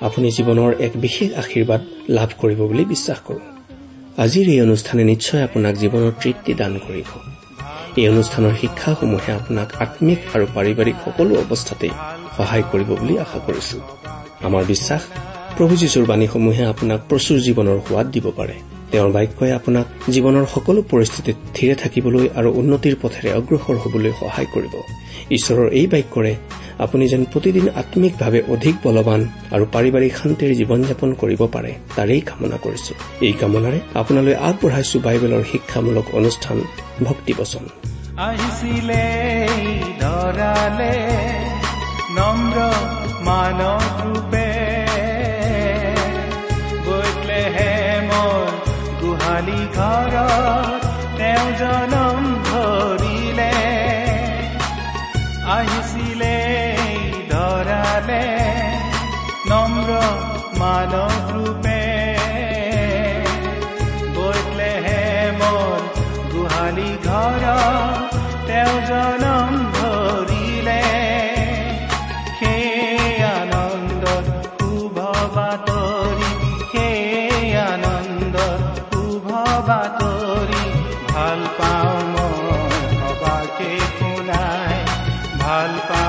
আপুনি জীৱনৰ এক বিশেষ আশীৰ্বাদ লাভ কৰিব বুলি বিশ্বাস কৰোঁ। আজিৰ এই অনুষ্ঠানে নিশ্চয় আপোনাক জীৱনৰ তৃপ্তি দান কৰিব। এই অনুষ্ঠানৰ শিক্ষাসমূহে আপোনাক আম্মিক আৰু পাৰিবাৰিক সকলো অৱস্থাতেই সহায় কৰিব বুলি আশা কৰিছো। আমাৰ বিশ্বাস প্ৰভু যীশুৰ বাণীসমূহে আপোনাক প্ৰচুৰ জীৱনৰ সোৱাদ দিব পাৰে। তেওঁৰ বাক্যই আপোনাক জীৱনৰ সকলো পৰিস্থিতিত থিৰে থাকিবলৈ আৰু উন্নতিৰ পথেৰে অগ্ৰসৰ হবলৈ সহায় কৰিব। ঈশ্বৰৰ এই বাক্যৰে আপুনি যেন প্ৰতিদিন আম্মিকভাৱে অধিক বলৱান আৰু পাৰিবাৰিক শান্তিৰ জীৱন যাপন কৰিব পাৰে তাৰেই কামনা কৰিছো। এই কামনাৰে আপোনালৈ আগবঢ়াইছো বাইবেলৰ শিক্ষামূলক অনুষ্ঠান আহিছিলে নম্ৰ মানৱ ৰূপে তেওঁ জনম ভাল পাওঁ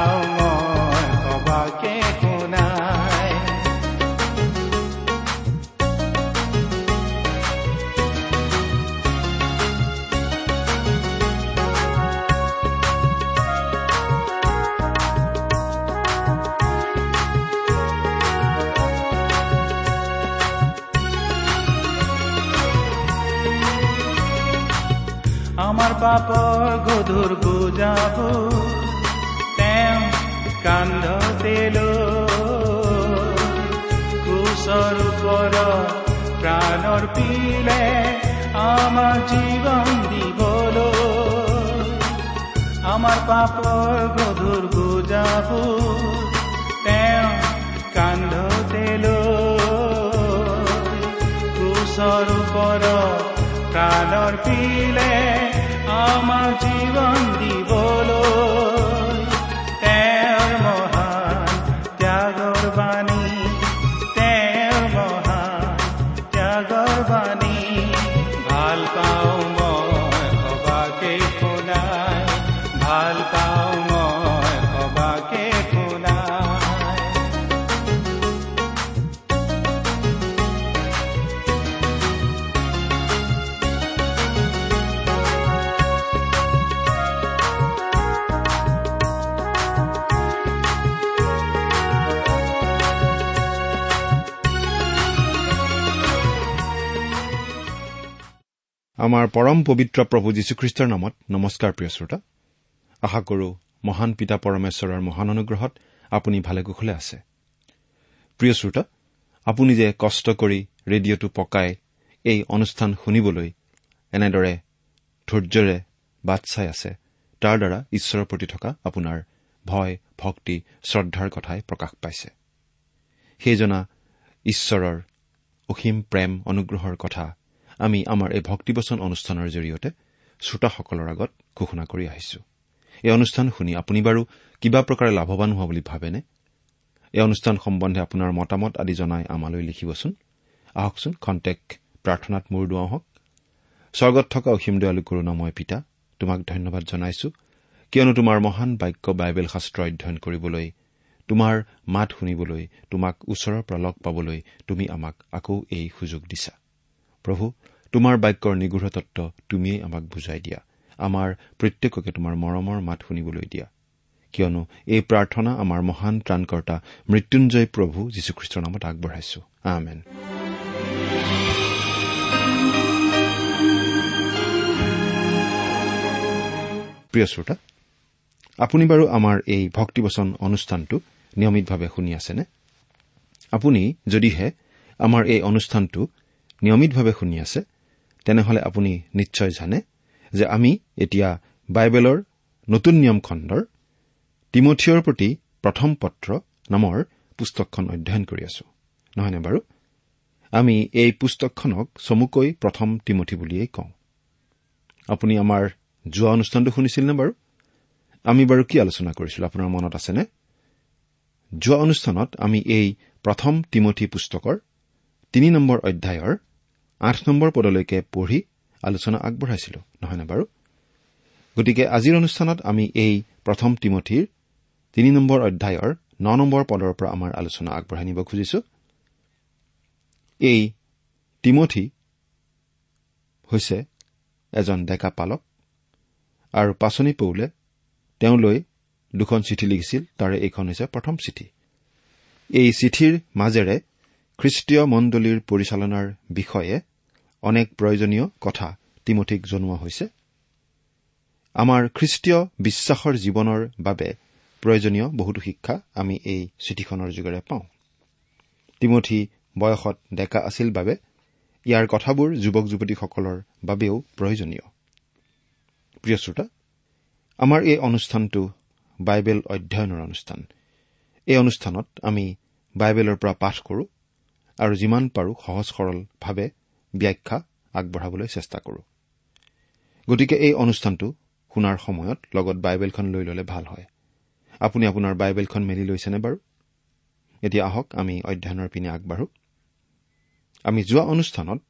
বুজাব তেওঁ কান্ধতে ক্ৰুচৰ ওপৰত প্ৰাণৰ পিলে আমাৰ জীৱন দিবলৈ আমাৰ পৰম পবিত্ৰ প্ৰভু যীশুখ্ৰীষ্টৰ নামত নমস্কাৰ প্ৰিয় শ্ৰোতা। আশা কৰো মহান পিতা পৰমেশ্বৰৰ মহান অনুগ্ৰহত আপুনি ভালে কুশলে আছে। প্ৰিয় শ্ৰোতা আপুনি যে কষ্ট কৰি ৰেডিঅ'টো পকাই এই অনুষ্ঠান শুনিবলৈ এনেদৰে ধৈৰ্যৰে বাট চাই আছে তাৰ দ্বাৰা ঈশ্বৰৰ প্ৰতি থকা আপোনাৰ ভয় ভক্তি শ্ৰদ্ধাৰ কথাই প্ৰকাশ পাইছে। সেইজনা ঈশ্বৰৰ অসীম প্ৰেম অনুগ্ৰহৰ কথা আমি আমাৰ এই ভক্তিবচন অনুষ্ঠানৰ জৰিয়তে শ্ৰোতাসকলৰ আগত ঘোষণা কৰি আহিছো। এই অনুষ্ঠান শুনি আপুনি বাৰু কিবা প্ৰকাৰে লাভৱান হোৱা বুলি ভাবেনে? এই অনুষ্ঠান সম্বন্ধে আপোনাৰ মতামত আদি জনাই আমালৈ লিখিবচোন। আহকচোন খন্তেক প্ৰাৰ্থনাত মূৰ দুৱাওঁ হওক। স্বৰ্গত থকা অসীম দয়ালু কৰোণাময় পিতা তোমাক ধন্যবাদ জনাইছো কিয়নো তোমাৰ মহান বাক্য বাইবেল শাস্ত্ৰ অধ্যয়ন কৰিবলৈ তোমাৰ মাত শুনিবলৈ তোমাক ওচৰৰ পৰা লগ পাবলৈ তুমি আমাক আকৌ এই সুযোগ দিছা। প্ৰভু তোমাৰ বাক্যৰ নিগৃঢ় তত্ব তুমিয়েই আমাক বুজাই দিয়া। আমাৰ প্ৰত্যেককে তোমাৰ মৰমৰ মাত শুনিবলৈ দিয়া। কিয়নো এই প্ৰাৰ্থনা আমাৰ মহান ত্ৰাণকৰ্তা মৃত্যুঞ্জয় প্ৰভু যীশুখ্ৰীষ্টৰ নামত আগবঢ়াইছো। আমেন। প্ৰিয় শ্ৰোতা আপুনি বাৰু আমাৰ এই ভক্তিবচন অনুষ্ঠানটো নিয়মিতভাৱে শুনি আছেনে? আপুনি যদিহে আমাৰ এই অনুষ্ঠানটো নিয়মিতভাৱে শুনি আছে তেনেহলে আপুনি নিশ্চয় জানে যে আমি এতিয়া বাইবেলৰ নতুন নিয়ম খণ্ডৰ তিমঠিয়ৰ প্ৰতি প্ৰথম পত্ৰ নামৰ পুস্তকখন অধ্যয়ন কৰি আছো। নহয়নে বাৰু? আমি এই পুস্তকখনক চমুকৈ প্ৰথম তিমঠি বুলিয়েই কওঁ। আপুনি আমাৰ যোৱা অনুষ্ঠানটো শুনিছিল নে বাৰু? আমি বাৰু কি আলোচনা কৰিছিলো আপোনাৰ মনত আছেনে? যোৱা অনুষ্ঠানত আমি এই প্ৰথম তিমঠি পুস্তকৰ তিনি নম্বৰ অধ্যায়ৰ আঠ নম্বৰ পদলৈকে পঢ়ি আলোচনা আগবঢ়াইছিলো নহয়নে বাৰু? গতিকে আজিৰ অনুষ্ঠানত আমি এই প্ৰথম তিমঠিৰ তিনি নম্বৰ অধ্যায়ৰ ন নম্বৰ পদৰ পৰা আমাৰ আলোচনা আগবঢ়াই নিব খুজিছো। এই তিমঠি হৈছে এজন ডেকা পালক আৰু পাচনি পৌলে তেওঁলৈ দুখন চিঠি লিখিছিল তাৰে এইখন হৈছে প্ৰথম চিঠি। এই চিঠিৰ মাজেৰে খ্ৰীষ্টীয় মণ্ডলীৰ পৰিচালনাৰ বিষয়ে অনেক প্ৰয়োজনীয় কথা তিমঠিক জনোৱা হৈছে। আমাৰ খ্ৰীষ্টীয় বিশ্বাসৰ জীৱনৰ বাবে প্ৰয়োজনীয় বহুতো শিক্ষা আমি এই চিঠিখনৰ যোগেৰে পাওঁ। তিমঠি বয়সত ডেকা আছিল বাবে ইয়াৰ কথাবোৰ যুৱক যুৱতীসকলৰ বাবেও প্ৰয়োজনীয়। প্ৰিয় শ্ৰোতা আমাৰ এই অনুষ্ঠানটো বাইবেল অধ্যয়নৰ অনুষ্ঠান। এই অনুষ্ঠানত আমি বাইবেলৰ পৰা পাঠ কৰো আৰু যিমান পাৰো সহজ সৰলভাৱে ব্যাখ্যা আগবঢ়াবলৈ চেষ্টা কৰো। গতিকে এই অনুষ্ঠানটো শুনাৰ সময়ত লগত বাইবেলখন লৈ ললে ভাল হয়। আপুনি আপোনাৰ বাইবেলখন মেলি লৈছেনে বাৰু? এতিয়া আহক আমি অধ্যয়নৰ পিনে আগবাঢ়ো। আমি যোৱা অনুষ্ঠানত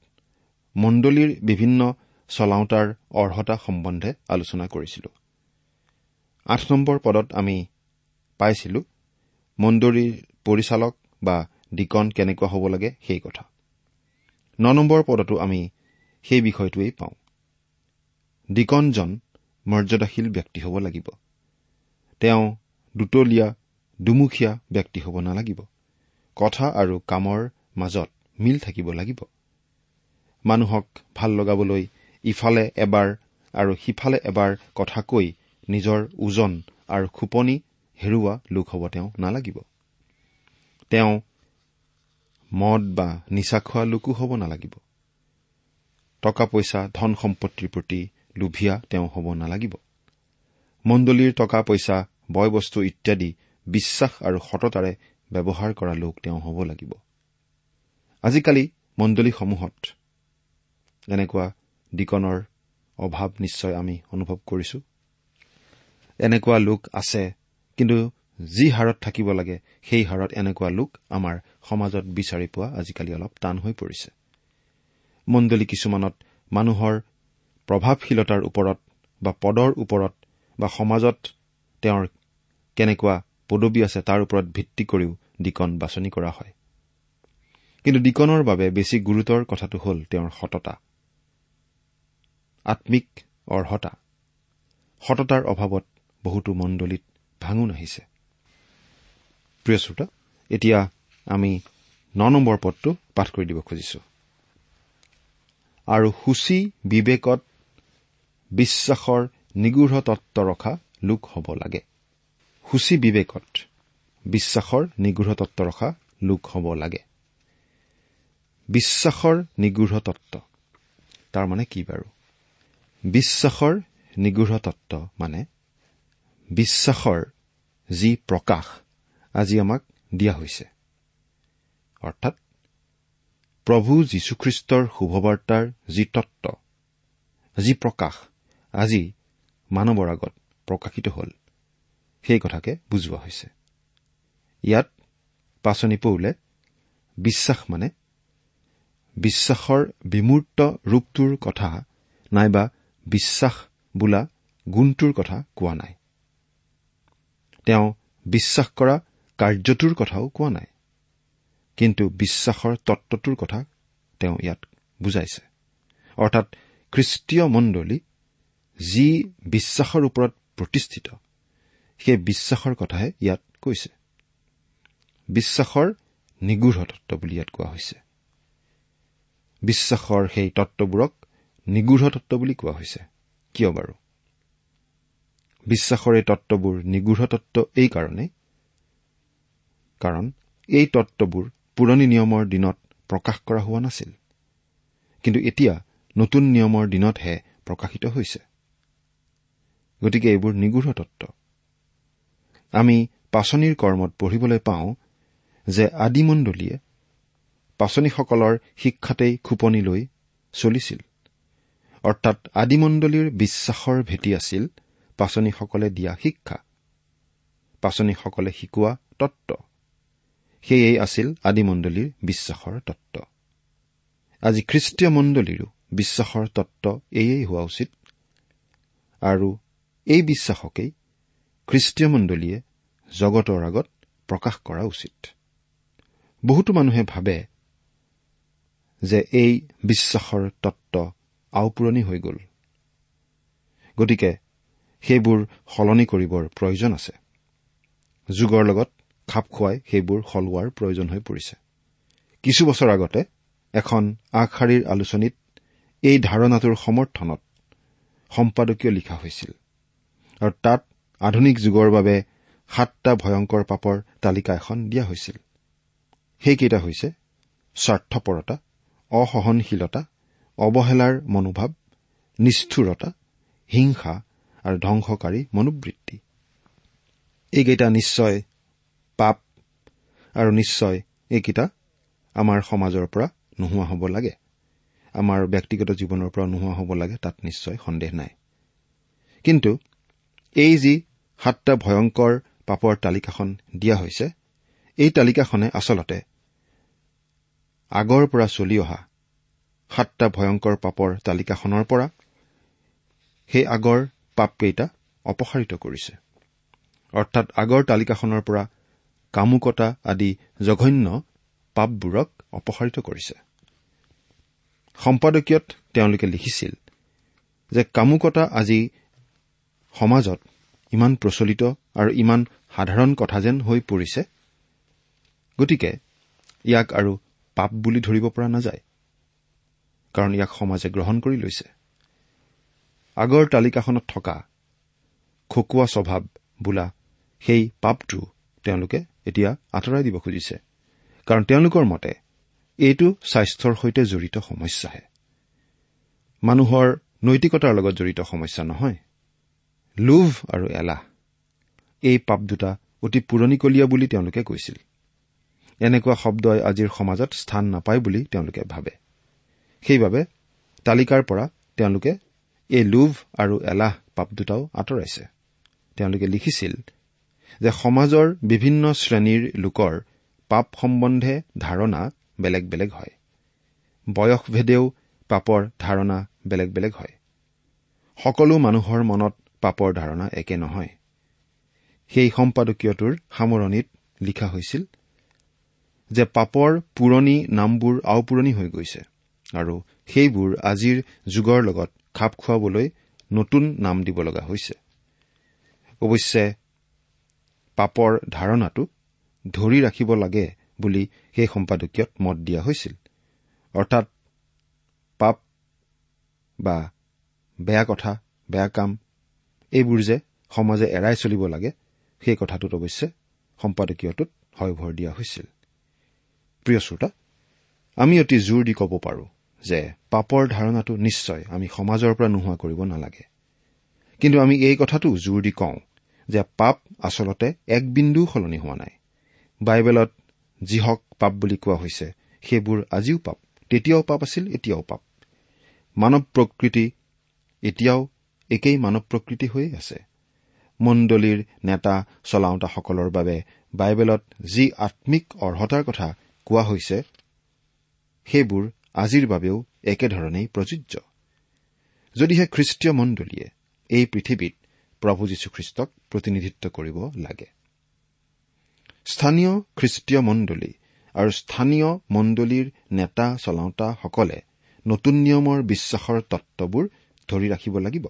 মণ্ডলীৰ বিভিন্ন চলাওতাৰ অৰ্হতা সম্বন্ধে আলোচনা কৰিছিলো। আঠ নম্বৰ পদত আমি পাইছিলো মণ্ডলীৰ পৰিচালক বা ডিকন কেনেকুৱা হ'ব লাগে সেই কথা। ন নম্বৰ পদতো আমি সেই বিষয়টোৱেই পাওঁ। ডিকনজন মৰ্যাদাশীল ব্যক্তি হ'ব লাগিব। তেওঁ দুতলীয়া দুমুখীয়া ব্যক্তি হ'ব নালাগিব। কথা আৰু কামৰ মাজত মিল থাকিব লাগিব। মানুহক ভাল লগাবলৈ ইফালে এবাৰ আৰু সিফালে এবাৰ কথা কৈ নিজৰ ওজন আৰু খোপনি হেৰুওৱা লোক হ'ব তেওঁ নালাগিব। তেওঁ মদ বা নিচা খোৱা লোকো হ'ব নালাগিব। টকা পইচা ধন সম্পত্তিৰ প্ৰতি লোভিয়া তেওঁ হ'ব নালাগিব। মণ্ডলীৰ টকা পইচা বয় বস্তু ইত্যাদি বিশ্বাস আৰু সততাৰে ব্যৱহাৰ কৰা লোক তেওঁ হ'ব লাগিব। আজিকালি মণ্ডলীসমূহত এনেকুৱা ডিকনৰ অভাৱ নিশ্চয় আমি অনুভৱ কৰিছো। এনেকুৱা লোক আছে কিন্তু যি হাৰত থাকিব লাগে সেই হাৰত এনেকুৱা লোক আমাৰ সমাজত বিচাৰি পোৱা আজিকালি অলপ টান হৈ পৰিছে। মণ্ডলী কিছুমানত মানুহৰ প্ৰভাৱশীলতাৰ ওপৰত বা পদৰ ওপৰত বা সমাজত তেওঁৰ কেনেকুৱা পদবী আছে তাৰ ওপৰত ভিত্তি কৰিও ডিকন বাছনি কৰা হয়। কিন্তু ডিকনৰ বাবে বেছি গুৰুতৰ কথাটো হ'ল তেওঁৰ সততা। আম্মিক অৰ্হতা। সততাৰ অভাৱত বহুতো মণ্ডলীত ভাঙোন আহিছে। প্ৰিয় শ্ৰোতা এতিয়া আমি ন নম্বৰ পদটো পাঠ কৰি দিব খুজিছো। আৰু সূচী বিবেকত বিশ্বাসৰ নিগৃঢ় তত্ব ৰখা লোক হ'ব লাগে। সূচী বিবেকত বিশ্বাসৰ নিগৃঢ় তত্ব ৰখা লোক হ'ব লাগে। বিশ্বাসৰ নিগৃঢ় তত্ব তাৰমানে কি বাৰু? বিশ্বাসৰ নিগৃঢ় তত্ব মানে বিশ্বাসৰ যি প্ৰকাশ আজি আমাক দিয়া হৈছে। অৰ্থাৎ প্ৰভু যীশুখ্ৰীষ্টৰ শুভবাৰ্তাৰ যি তত্ত যি প্ৰকাশ আজি মানৱৰ আগত প্ৰকাশিত হ'ল সেই কথাকে বুজোৱা হৈছে। ইয়াত পাচনি পৌলে বিশ্বাস মানে বিশ্বাসৰ বিমূৰ্ত ৰূপটোৰ কথা নাইবা বিশ্বাস বোলা গুণটোৰ কথা কোৱা নাই। তেওঁ বিশ্বাস কৰা কাৰ্যটোৰ কথাও কোৱা নাই। কিন্তু বিশ্বাসৰ তত্বটোৰ কথা তেওঁ ইয়াত বুজাইছে। অৰ্থাৎ খ্ৰীষ্টীয় মণ্ডলী যি বিশ্বাসৰ ওপৰত প্ৰতিষ্ঠিত সেই বিশ্বাসৰ কথাহে ইয়াত কৈছে। বিশ্বাসৰ নিগৃঢ় তত্ব বুলি ইয়াত কোৱা হৈছে। বিশ্বাসৰ সেই তত্ববোৰক নিগৃঢ় তত্ব বুলি কোৱা হৈছে। কিয় বাৰু? বিশ্বাসৰ এই তত্ববোৰ নিগৃঢ় তত্ব এইকাৰণেই কাৰণ এই তত্ববোৰ পুৰণি নিয়মৰ দিনত প্ৰকাশ কৰা হোৱা নাছিল। কিন্তু এতিয়া নতুন নিয়মৰ দিনতহে প্ৰকাশিত হৈছে। গতিকে এইবোৰ নিগৃঢ় তত্ব আমি পাচনিৰ কৰ্মত পঢ়িবলৈ পাওঁ যে আদিমণ্ডলীয়ে পাচনীসকলৰ শিক্ষাতেই খোপনি লৈ চলিছিল। অৰ্থাৎ আদিমণ্ডলীৰ বিশ্বাসৰ ভেটি আছিল পাচনীসকলে দিয়া শিক্ষা। পাচনীসকলে শিকোৱা তত্ব সেয়েই আছিল আদিমণ্ডলীৰ বিশ্বাসৰ তত্ব আজি খ্ৰীষ্টীয় মণ্ডলীৰো বিশ্বাসৰ তত্ব এয়েই হোৱা উচিত। আৰু এই বিশ্বাসকেই খ্ৰীষ্টীয় মণ্ডলীয়ে জগতৰ আগত প্ৰকাশ কৰা উচিত। বহুতো মানুহে ভাবে যে এই বিশ্বাসৰ তত্ব আওপুৰণি হৈ গ'ল। গতিকে সেইবোৰ সলনি কৰিবৰ প্ৰয়োজন আছে। যুগৰ লগত খাপ খুৱাই সেইবোৰ সলোৱাৰ প্ৰয়োজন হৈ পৰিছে। কিছু বছৰ আগতে এখন আগশাৰীৰ আলোচনীত এই ধাৰণাটোৰ সমৰ্থনত সম্পাদকীয় লিখা হৈছিল আৰু তাত আধুনিক যুগৰ বাবে সাতটা ভয়ংকৰ পাপৰ তালিকা এখন দিয়া হৈছিল। সেইকেইটা হৈছে স্বাৰ্থপৰতা অসহনশীলতা অৱহেলাৰ মনোভাৱ নিষ্ঠুৰতা হিংসা আৰু ধ্বংসকাৰী মনোবৃত্তি। এইকেইটা নিশ্চয় পাপ আৰু নিশ্চয় এইকেইটা আমাৰ সমাজৰ পৰা নোহোৱা হ'ব লাগে। আমাৰ ব্যক্তিগত জীৱনৰ পৰা নোহোৱা হ'ব লাগে তাত নিশ্চয় সন্দেহ নাই। কিন্তু এই যি সাতটা ভয়ংকৰ পাপৰ তালিকাখন দিয়া হৈছে এই তালিকাখনে আচলতে আগৰ পৰা চলি অহা সাতটা ভয়ংকৰ পাপৰ তালিকাখনৰ পৰা সেই আগৰ পাপকেইটা অপসাৰিত কৰিছে। অৰ্থাৎ আগৰ তালিকাখনৰ পৰা কামুকতা আদি জঘন্য পাপবোৰক অপসাৰিত কৰিছে। সম্পাদকীয়ত তেওঁলোকে লিখিছিল যে কামুকতা আজি সমাজত ইমান প্ৰচলিত আৰু ইমান সাধাৰণ কথা যেন হৈ পৰিছে। গতিকে ইয়াক আৰু পাপ বুলি ধৰিব পৰা নাযায় কাৰণ ইয়াক সমাজে গ্ৰহণ কৰি লৈছে। আগৰ তালিকাখনত থকা খকুৱা স্বভাৱ বোলা সেই পাপটো তেওঁলোকে এতিয়া আঁতৰাই দিব খুজিছে। কাৰণ তেওঁলোকৰ মতে এইটো স্বাস্থ্যৰ সৈতে জড়িত সমস্যাহে। মানুহৰ নৈতিকতাৰ লগত জড়িত সমস্যা নহয়। লোভ আৰু এলাহ এই পাপ দুটা অতি পুৰণিকলীয়া বুলি তেওঁলোকে কৈছিল। এনেকুৱা শব্দই আজিৰ সমাজত স্থান নাপায় বুলি তেওঁলোকে ভাবে। সেইবাবে তালিকাৰ পৰা তেওঁলোকে এই লোভ আৰু এলাহ পাপ দুটাও আঁতৰাইছে। তেওঁলোকে লিখিছিল যে সমাজৰ বিভিন্ন শ্ৰেণীৰ লোকৰ পাপ সম্বন্ধে ধাৰণা বেলেগ বেলেগ হয়। বয়সভেদেও পাপৰ ধাৰণা বেলেগ বেলেগ হয়। সকলো মানুহৰ মনত পাপৰ ধাৰণা একে নহয়। সেই সম্পাদকীয়টোৰ সামৰণিত লিখা হৈছিল যে পাপৰ পুৰণি নামবোৰ আওপুৰণি হৈ গৈছে আৰু সেইবোৰ আজিৰ যুগৰ লগত খাপ খুৱাবলৈ নতুন নাম দিব লগা হৈছে। অৱশ্যে পাপৰ ধাৰণাটো ধৰি ৰাখিব লাগে বুলি সেই সম্পাদকীয়ত মত দিয়া হৈছিল। অৰ্থাৎ পাপ বা বেয়া কথা বেয়া কাম এইবোৰ যে সমাজে এৰাই চলিব লাগে সেই কথাটোত অৱশ্যে সম্পাদকীয়টোত হয়ভৰ দিয়া হৈছিল। প্ৰিয় শ্ৰোতা আমি অতি জোৰ দি ক'ব পাৰোঁ যে পাপৰ ধাৰণাটো নিশ্চয় আমি সমাজৰ পৰা নোহোৱা কৰিব নালাগে। কিন্তু আমি এই কথাটো জোৰ দি কওঁ যে পাপ আচলতে এক বিন্দুও সলনি হোৱা নাই। বাইবেলত যিহক পাপ বুলি কোৱা হৈছে সেইবোৰ আজিও পাপ তেতিয়াও পাপ আছিল এতিয়াও পাপ। মানৱ প্ৰকৃতি এতিয়াও একেই মানৱ প্ৰকৃতি হৈয়ে আছে। মণ্ডলীৰ নেতা চলাওঁতাসকলৰ বাবে বাইবেলত যি আম্মিক অৰ্হতাৰ কথা কোৱা হৈছে সেইবোৰ আজিৰ বাবেও একেধৰণেই প্ৰযোজ্য। যদিহে খ্ৰীষ্টীয় মণ্ডলীয়ে এই পৃথিৱীত প্ৰভু যীশুখ্ৰীষ্টক প্ৰতিনিধিত্ব কৰিব লাগে। স্থানীয় খ্ৰীষ্টীয় মণ্ডলী আৰু স্থানীয় মণ্ডলীৰ নেতা চলাওঁতাসকলে নতুন নিয়মৰ বিশ্বাসৰ তত্ববোৰ ধৰি ৰাখিব লাগিব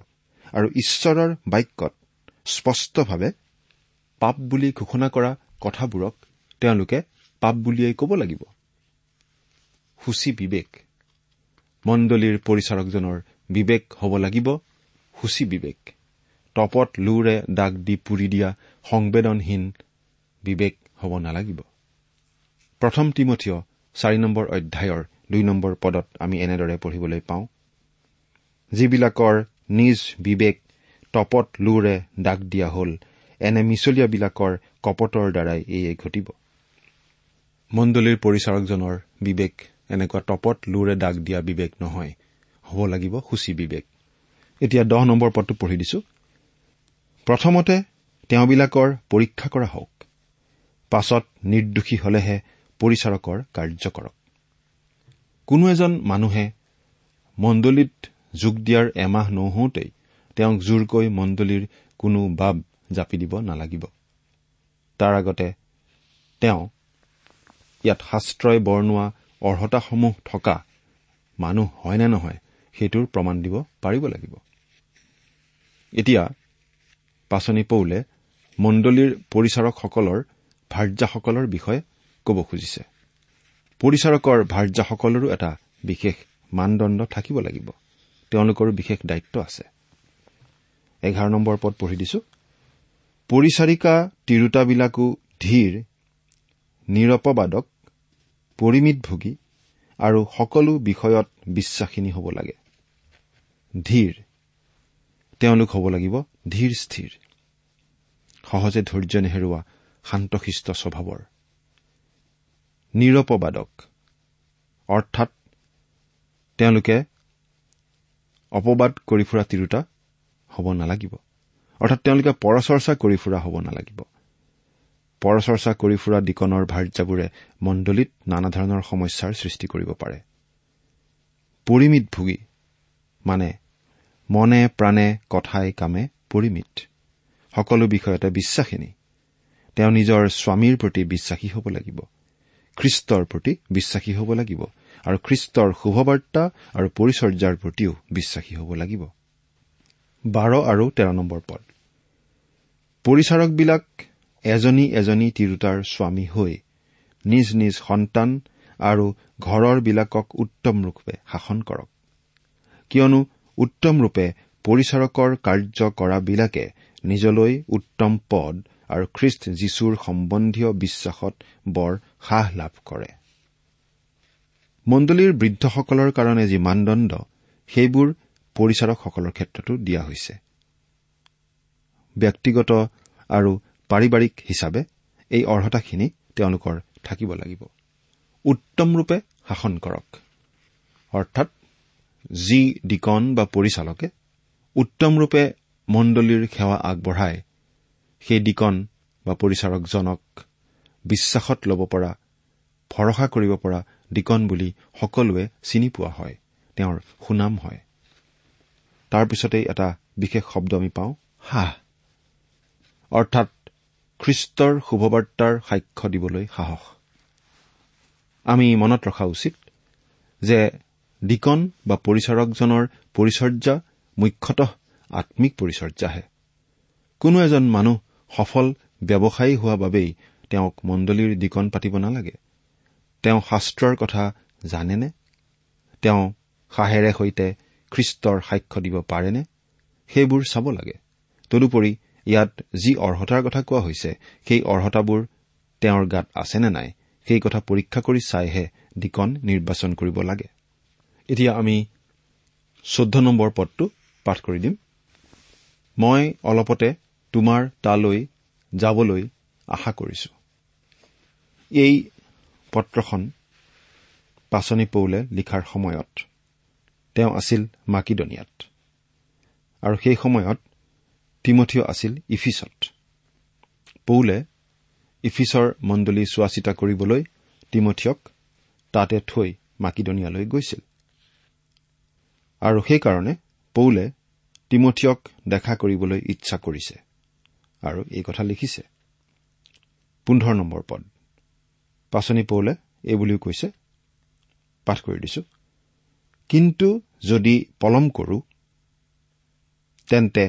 আৰু ঈশ্বৰৰ বাক্যত স্পষ্টভাৱে পাপ বুলি ঘোষণা কৰা কথাবোৰক তেওঁলোকে পাপ বুলিয়েই ক'ব লাগিব। সূচী বিবেক মণ্ডলীৰ পৰিচাৰকজনৰ বিবেক হ'ব লাগিব সূচী বিবেক। টপত লোৰে দাগ দি পুৰি দিয়া সংবেদনহীন বিবেক হ'ব নালাগিব। প্ৰথম তিমঠীয় চাৰি নম্বৰ অধ্যায়ৰ দুই নম্বৰ পদত আমি এনেদৰে পঢ়িবলৈ পাওঁ। যিবিলাকৰ নিজ বিবেক তপত লোৰে দাগ দিয়া হ'ল এনে মিছলীয়াবিলাকৰ কপটৰ দ্বাৰাই এয়ে ঘটিব। মণ্ডলীৰ পৰিচাৰকজনৰ বিবেক এনেকুৱা তপত লোৰে দাগ দিয়া বিবেক নহয় হ'ব লাগিব সূচী বিবেক। এতিয়া দহ নম্বৰ পদটো পঢ়ি দিছো। প্ৰথমতে তেওঁবিলাকৰ পৰীক্ষা কৰা হওক। পাছত নিৰ্দোষী হলেহে পৰিচাৰকৰ কাৰ্য কৰক। কোনো এজন মানুহে মণ্ডলীত যোগ দিয়াৰ এমাহ নহওঁতেই তেওঁক জোৰকৈ মণ্ডলীৰ কোনো বাব জাপি দিব নালাগিব। তাৰ আগতে তেওঁ ইয়াত শাস্ত্ৰই বৰ্ণোৱা অৰ্হতাসমূহ থকা মানুহ হয় নে নহয় সেইটোৰ প্ৰমাণ দিব পাৰিব লাগিব। এতিয়া পাচনি পৌলে মণ্ডলীৰ পৰিচাৰকসকলৰ ভাৰ্যাসকলৰ বিষয়ে ক'ব খুজিছে। পৰিচাৰকৰ ভাৰ্যাসকলৰো এটা বিশেষ মানদণ্ড থাকিব লাগিব। তেওঁলোকৰো বিশেষ দায়িত্ব আছে। এঘাৰ নম্বৰ পদ পঢ়ি দিছো। পৰিচাৰিকা তিৰোতাবিলাকো ধীৰ নিৰপবাদক পৰিমিতভোগী আৰু সকলো বিষয়ত বিশ্বাসিনী হ'ব লাগে। ধীৰ তেওঁলোক হ'ব লাগিব ধীৰ স্থিৰ। সহজে ধৈৰ্য নেহেৰুৱা শান্তশিষ্ট স্বভাৱৰ। নিৰপবাদক। অৰ্থাৎ তেওঁলোকে অপবাদ কৰি ফুৰা তিৰোতা হ'ব নালাগিব। অৰ্থাৎ তেওঁলোকে পৰচৰ্চা কৰি ফুৰা হ'ব নালাগিব। পৰচৰ্চা কৰি ফুৰা ডিকনৰ ভাৰ্যাবোৰে মণ্ডলীত নানা ধৰণৰ সমস্যাৰ সৃষ্টি কৰিব পাৰে। পৰিমিত ভোগী মানে মনে প্ৰাণে কথাই কামে পৰিমিত। সকলো বিষয়তে বিশ্বাসিনী। তেওঁ নিজৰ স্বামীৰ প্ৰতি বিশ্বাসী হ'ব লাগিব। খ্ৰীষ্টৰ প্ৰতি বিশ্বাসী হ'ব লাগিব। আৰু খ্ৰীষ্টৰ শুভবাৰ্তা আৰু পৰিচৰ্যাৰ প্ৰতিও বিশ্বাসী হ'ব লাগিব। বাৰ আৰু তেৰ নম্বৰ পদ। পৰিচাৰকবিলাক এজনী এজনী তিৰোতাৰ স্বামী হৈ নিজ নিজ সন্তান আৰু ঘৰৰবিলাকক উত্তম ৰূপে শাসন কৰক। কিয়নো উত্তম ৰূপে পৰিচাৰকৰ কাৰ্য কৰাবিলাকে নিজলৈ উত্তম পদ আৰু খ্ৰীষ্ট যীশুৰ সম্বন্ধীয় বিশ্বাসত বৰ সাহ লাভ কৰে। মণ্ডলীৰ বৃদ্ধসকলৰ কাৰণে যি মানদণ্ড সেইবোৰ পৰিচাৰকসকলৰ ক্ষেত্ৰতো দিয়া হৈছে। ব্যক্তিগত আৰু পাৰিবাৰিক হিচাপে এই অৰ্হতাখিনি তেওঁলোকৰ থাকিব লাগিব। উত্তম ৰূপে শাসন কৰক। অৰ্থাৎ যি ডিকন বা পৰিচালকে উত্তম ৰূপে মণ্ডলীৰ সেৱা আগবঢ়ায় সেই ডিকন বা পৰিচাৰকজনক বিশ্বাসত ল'ব পৰা ভৰসা কৰিব পৰা ডিকন বুলি সকলোৱে চিনি পোৱা হয় তেওঁৰ সুনাম হয়। তাৰ পিছতেই এটা বিশেষ শব্দ আমি পাওঁ হাহ। অৰ্থাৎ খ্ৰীষ্টৰ শুভবাৰ্তাৰ সাক্ষ্য দিবলৈ সাহস। আমি মনত ৰখা উচিত যে ডিকন বা পৰিচাৰকজনৰ পৰিচৰ্যা মুখ্যতঃ আম্মিক পৰিচৰ্যাহে। কোনো এজন মানুহ সফল ব্যৱসায়ী হোৱা বাবেই তেওঁক মণ্ডলীৰ ডিকন পাতিব নালাগে। তেওঁ শাস্ত্ৰৰ কথা জানেনে? তেওঁ সাহেৰে সৈতে খ্ৰীষ্টৰ সাক্ষ্য দিব পাৰেনে? সেইবোৰ চাব লাগে। তদুপৰি ইয়াত যি অৰ্হতাৰ কথা কোৱা হৈছে সেই অৰ্হতাবোৰ তেওঁৰ গাত আছেনে নাই সেই কথা পৰীক্ষা কৰি চাইহে ডিকন নিৰ্বাচন কৰিব লাগে। এতিয়া আমি চৈধ্য নম্বৰ পদটো পাঠ কৰি দিম। মই অলপতে তোমাৰ তালৈ যাবলৈ আশা কৰিছো। এই পত্ৰখন পাচনি পৌলে লিখাৰ সময়ত তেওঁ আছিল মাকিদনিয়াত আৰু সেই সময়ত তিমঠিয় আছিল ইফিছত পৌলে ইফিছৰ মণ্ডলী চোৱা চিতা কৰিবলৈ তিমঠিয়ক তাতে থৈ মাকিদনিয়ালৈ গৈছিল। আৰু সেইকাৰণে পৌলে তিমঠিয়ক দেখা কৰিবলৈ ইচ্ছা কৰিছে। আৰু এই কথা লিখিছে। পোন্ধৰ নম্বৰ পদ। পাচনি পৌলে এই বুলিও কৈছে। পাঠ কৰি দিছো। কিন্তু যদি পলম কৰো তেন্তে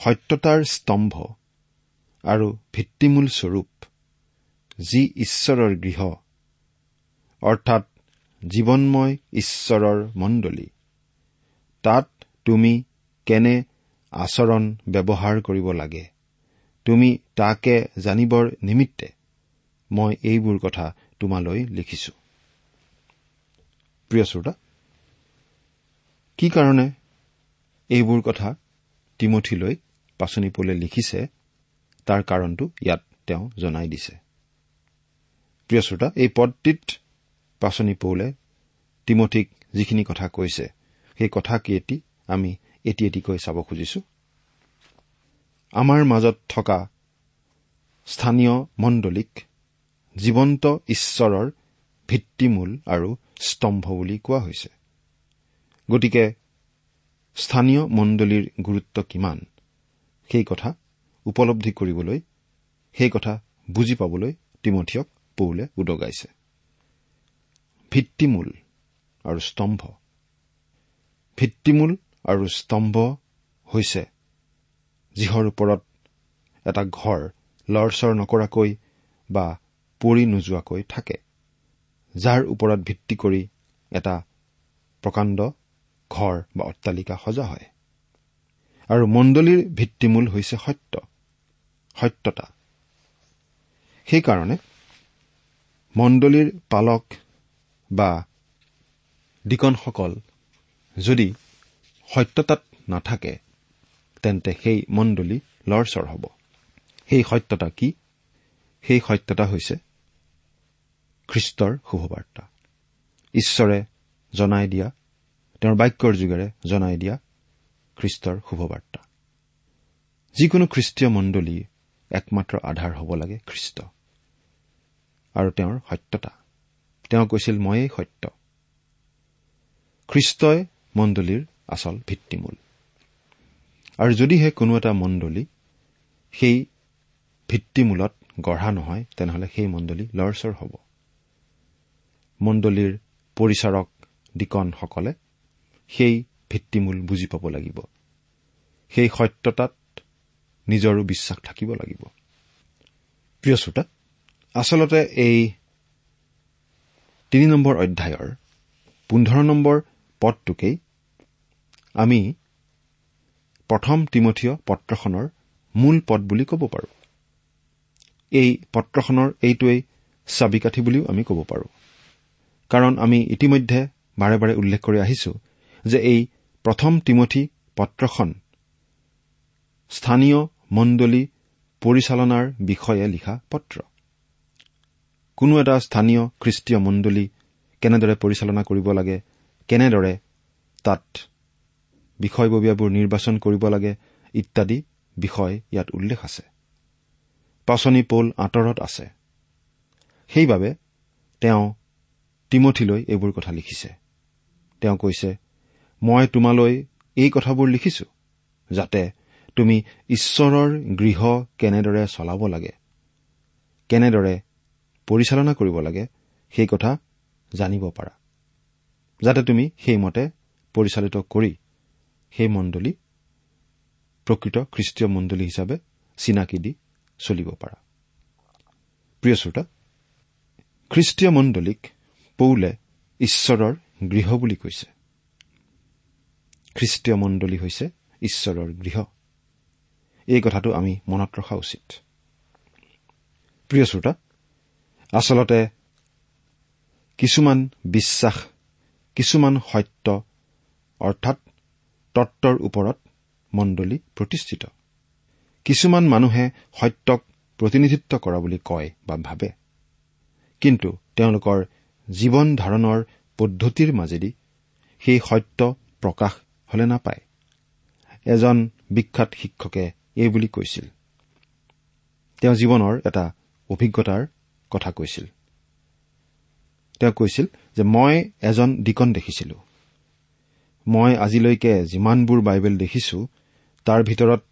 সত্যতাৰ স্তম্ভ আৰু ভিত্তিমূল স্বৰূপ যি ঈশ্বৰৰ গৃহ অৰ্থাৎ জীৱনময় ঈশ্বৰৰ মণ্ডলী তাত তুমি কেনে আচৰণ ব্যৱহাৰ কৰিব লাগে? তুমি তাকে জানিবৰ নিমিত্তে মই এইবোৰ কথা তোমালৈ লিখিছো। কি কাৰণে এইবোৰ কথা তিমঠিলৈ পাচনি পলে লিখিছে? তাৰ কাৰণটো ইয়াত তেওঁ জনাই দিছে। প্ৰিয় শ্ৰোতা এই পদটিত পাচনি পৌলে তিমঠিক যিখিনি কথা কৈছে সেই কথা কেইটি আমি এটি এটিকৈ চাব খুজিছো। আমাৰ মাজত থকা স্থানীয় মণ্ডলীক জীৱন্ত ঈশ্বৰৰ ভিত্তিমূল আৰু স্তম্ভ বুলি কোৱা হৈছে। গতিকে স্থানীয় মণ্ডলীৰ গুৰুত্ব কিমান? সেই কথা উপলব্ধি কৰিবলৈ সেই কথা বুজি পাবলৈ তিমঠিয়ক পৌলে উদগাইছে। ভিত্তিমূল আৰু স্তম্ভ। ভিত্তিমূল আৰু স্তম্ভ হৈছে যিহৰ ওপৰত এটা ঘৰ লৰচৰ নকৰাকৈ বা পৰি নোযোৱাকৈ থাকে যাৰ ওপৰত ভিত্তি কৰি এটা প্ৰকাণ্ড ঘৰ বা অট্টালিকা সজা হয়। আৰু মণ্ডলীৰ ভিত্তিমূল হৈছে সত্য সত্যতা। সেইকাৰণে মণ্ডলীৰ পালক বা ডিকনসকল যদি সত্যতাত নাথাকে তেন্তে সেই মণ্ডলী লৰচৰ হ'ব। সেই সত্যতা কি? সেই সত্যতা হৈছে খ্ৰীষ্টৰ শুভবাৰ্তা। ঈশ্বৰে জনাই দিয়া তেওঁৰ বাক্যৰ যোগেৰে জনাই দিয়া খ্ৰীষ্টৰ শুভবাৰ্তা। যিকোনো খ্ৰীষ্টীয় মণ্ডলীৰ একমাত্ৰ আধাৰ হ'ব লাগে খ্ৰীষ্ট। আৰু তেওঁৰ সত্যতা। তেওঁ কৈছিল ময়েই সত্য। খ্ৰীষ্টই মণ্ডলীৰ আচল ভিত্তিমূল। আৰু যদিহে কোনো এটা মণ্ডলী সেই ভিত্তিমূলত গঢ়া নহয় তেনেহলে সেই মণ্ডলী লৰচৰ হ'ব। মণ্ডলীৰ পৰিচাৰক ডিকনসকলে সেই ভিত্তিমূল বুজি পাব লাগিব। সেই সত্যতাত নিজৰো বিশ্বাস থাকিব লাগিব। প্ৰিয় শ্ৰোতা আচলতে এই তিনি নম্বৰ অধ্যায়ৰ পোন্ধৰ নম্বৰ পদটোকেই আমি প্ৰথম তিমঠীয় পত্ৰখনৰ মূল পদ বুলি ক'ব পাৰোঁ। এই পত্ৰখনৰ এইটোৱেই চাবিকাঠি বুলিও আমি ক'ব পাৰোঁ। কাৰণ আমি ইতিমধ্যে বাৰে বাৰে উল্লেখ কৰি আহিছো যে এই প্ৰথম তিমঠি পত্ৰখন স্থানীয় মণ্ডলী পৰিচালনাৰ বিষয়ে লিখা পত্ৰ। কোনো এটা স্থানীয় খ্ৰীষ্টীয় মণ্ডলী কেনেদৰে পৰিচালনা কৰিব লাগে কেনেদৰে তাত বিষয়ববীয়াবোৰ নিৰ্বাচন কৰিব লাগে ইত্যাদি বিষয় ইয়াত উল্লেখ আছে। পাচনি পৌল আঁতৰত আছে। সেইবাবে তেওঁ তিমঠিলৈ এইবোৰ কথা লিখিছে। তেওঁ কৈছে মই তোমালৈ এই কথাবোৰ লিখিছো যাতে তুমি ঈশ্বৰৰ গৃহ কেনেদৰে চলাব লাগে কেনেদৰে পৰিচালনা কৰিব লাগে সেই কথা জানিব পাৰা। যাতে তুমি সেইমতে পৰিচালিত কৰি সেই মণ্ডলী প্ৰকৃত খ্ৰীষ্টীয় মণ্ডলী হিচাপে চিনাকি দি চলিব পাৰা। প্ৰিয় শ্ৰোতা খ্ৰীষ্টীয় মণ্ডলীক পৌলে ঈশ্বৰৰ গৃহ বুলি কৈছে। খ্ৰীষ্টীয় মণ্ডলী হৈছে ঈশ্বৰৰ গৃহ। এই কথাটো আমি মনত ৰখা উচিত। প্ৰিয় শ্ৰোতা আচলতে কিছুমান বিশ্বাস কিছুমান সত্য অৰ্থাৎ তত্বৰ ওপৰত মণ্ডলী প্ৰতিষ্ঠিত। কিছুমান মানুহে সত্যক প্ৰতিনিধিত্ব কৰা বুলি কয় বা ভাবে। কিন্তু তেওঁলোকৰ জীৱন ধাৰণৰ পদ্ধতিৰ মাজেদি সেই সত্য প্ৰকাশ হলে নাপায়। এজন বিখ্যাত শিক্ষকে এই বুলি কৈছিল। তেওঁ জীৱনৰ এটা অভিজ্ঞতাৰ কথা কৈছিল। তেওঁ কৈছিল যে মই এজন ডিকন দেখিছিলো। মই আজিলৈকে যিমানবোৰ বাইবেল দেখিছো তাৰ ভিতৰত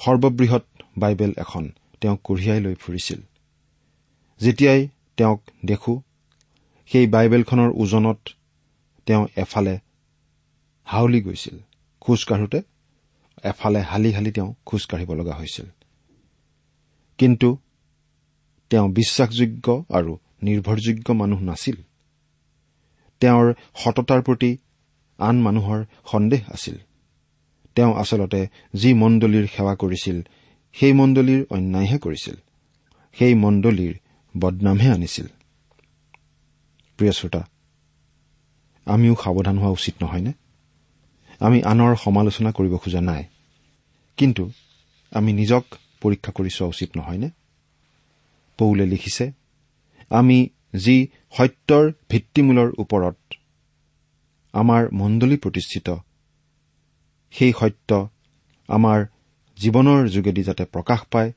সৰ্ববৃহৎ বাইবেল এখন তেওঁ কঢ়িয়াই লৈ ফুৰিছিল। যেতিয়াই তেওঁক দেখো সেই বাইবেলখনৰ ওজনত তেওঁ এফালে হাউলি গৈছিল খোজ কাঢ়োতে এফালে হালি হালি তেওঁ খোজ কাঢ়িব লগা হৈছিল। কিন্তু তেওঁ বিশ্বাসযোগ্য আৰু নিৰ্ভৰযোগ্য মানুহ নাছিল। তেওঁৰ সততাৰ প্ৰতি আন মানুহৰ সন্দেহ আছিল। তেওঁ আচলতে যি মণ্ডলীৰ সেৱা কৰিছিল সেই মণ্ডলীৰ অন্যায়হে কৰিছিল। সেই মণ্ডলীৰ বদনামহে আনিছিল। আমিও সাৱধান হোৱা উচিত নহয়নে? আমি আনৰ সমালোচনা কৰিব খোজা নাই। কিন্তু আমি নিজক পৰীক্ষা কৰি চোৱা উচিত নহয়নে? পৌলে লিখিছে আমি যি সত্যৰ ভিত্তিমূলৰ ওপৰত আমাৰ মণ্ডলী প্ৰতিষ্ঠিত সেই সত্য আমাৰ জীৱনৰ যোগেদি যাতে প্ৰকাশ পায়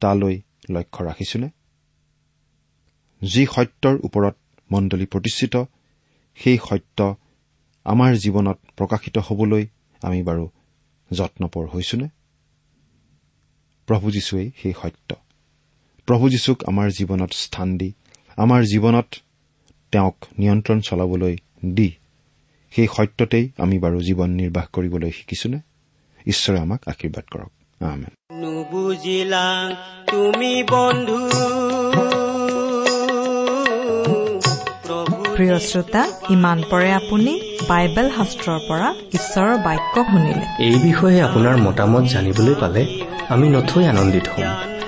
তালৈ লক্ষ্য ৰাখিছোনে যি সত্যৰ ওপৰত মণ্ডলী প্ৰতিষ্ঠিত সেই সত্য আমাৰ জীৱনত প্ৰকাশিত হবলৈ আমি বাৰু যত্নপৰ হৈছোনে? প্ৰভু যীশুৱেই সেই সত্য। প্ৰভু যীশুক আমাৰ জীৱনত স্থান দি আমাৰ জীৱনত তেওঁক নিয়ন্ত্ৰণ চলাবলৈ দি সেই সত্যতেই আমি বাৰু জীৱন নিৰ্বাহ কৰিবলৈ শিকিছোনে? ঈশ্বৰে আমাক আশীৰ্বাদ কৰক। নুবুজিলা তুমি বন্ধু। প্ৰিয় শ্ৰোতা ইমান পৰে আপুনি বাইবেল শাস্ত্ৰৰ পৰা ঈশ্বৰৰ বাক্য শুনিলে। এই বিষয়ে আপোনাৰ মতামত জানিবলৈ পালে আমি নথৈ আনন্দিত হ'ম।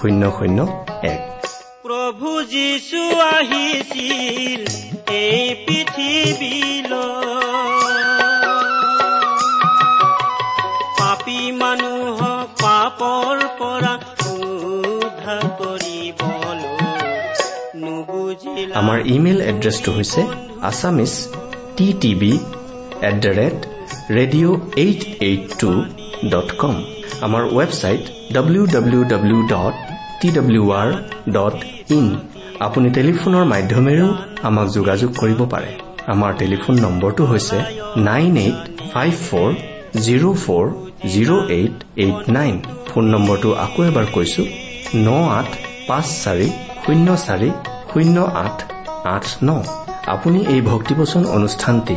শূন্য শূন্য এক। প্ৰভু যীশু আহিছিল এই পৃথিৱীলৈ পাপী মানুহক পাপৰ পৰা উদ্ধাৰ কৰিবলৈ আমাৰ ইমেইল এড্ৰেছটো হৈছে Assamese T TV at the rate radio' eight eight two dot com. আমাৰ website W W W dot T W R dot in আপুনি টেলিফোনৰ মাধ্যমেৰেও আমাক যোগাযোগ কৰিব পাৰে। আমাৰ টেলিফোন নম্বৰটো হৈছে nine eight five four zero' four zero' eight eight nine. Phone নম্বৰটো আকৌ এবাৰ কৈছো ন আঠ পাঁচ চাৰি শূন্য চাৰি শূন্য আঠ আঠ ন। আপুনি এই ভক্তিবচন অনুষ্ঠানটি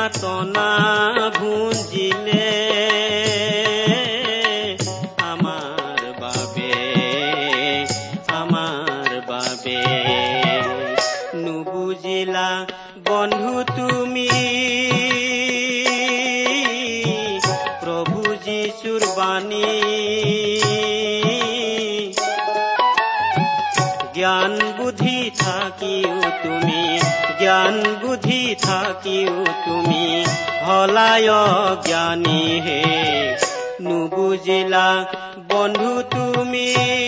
যাতনা হলায় জ্ঞানী হে। নুবুজিলা বন্ধু তুমি।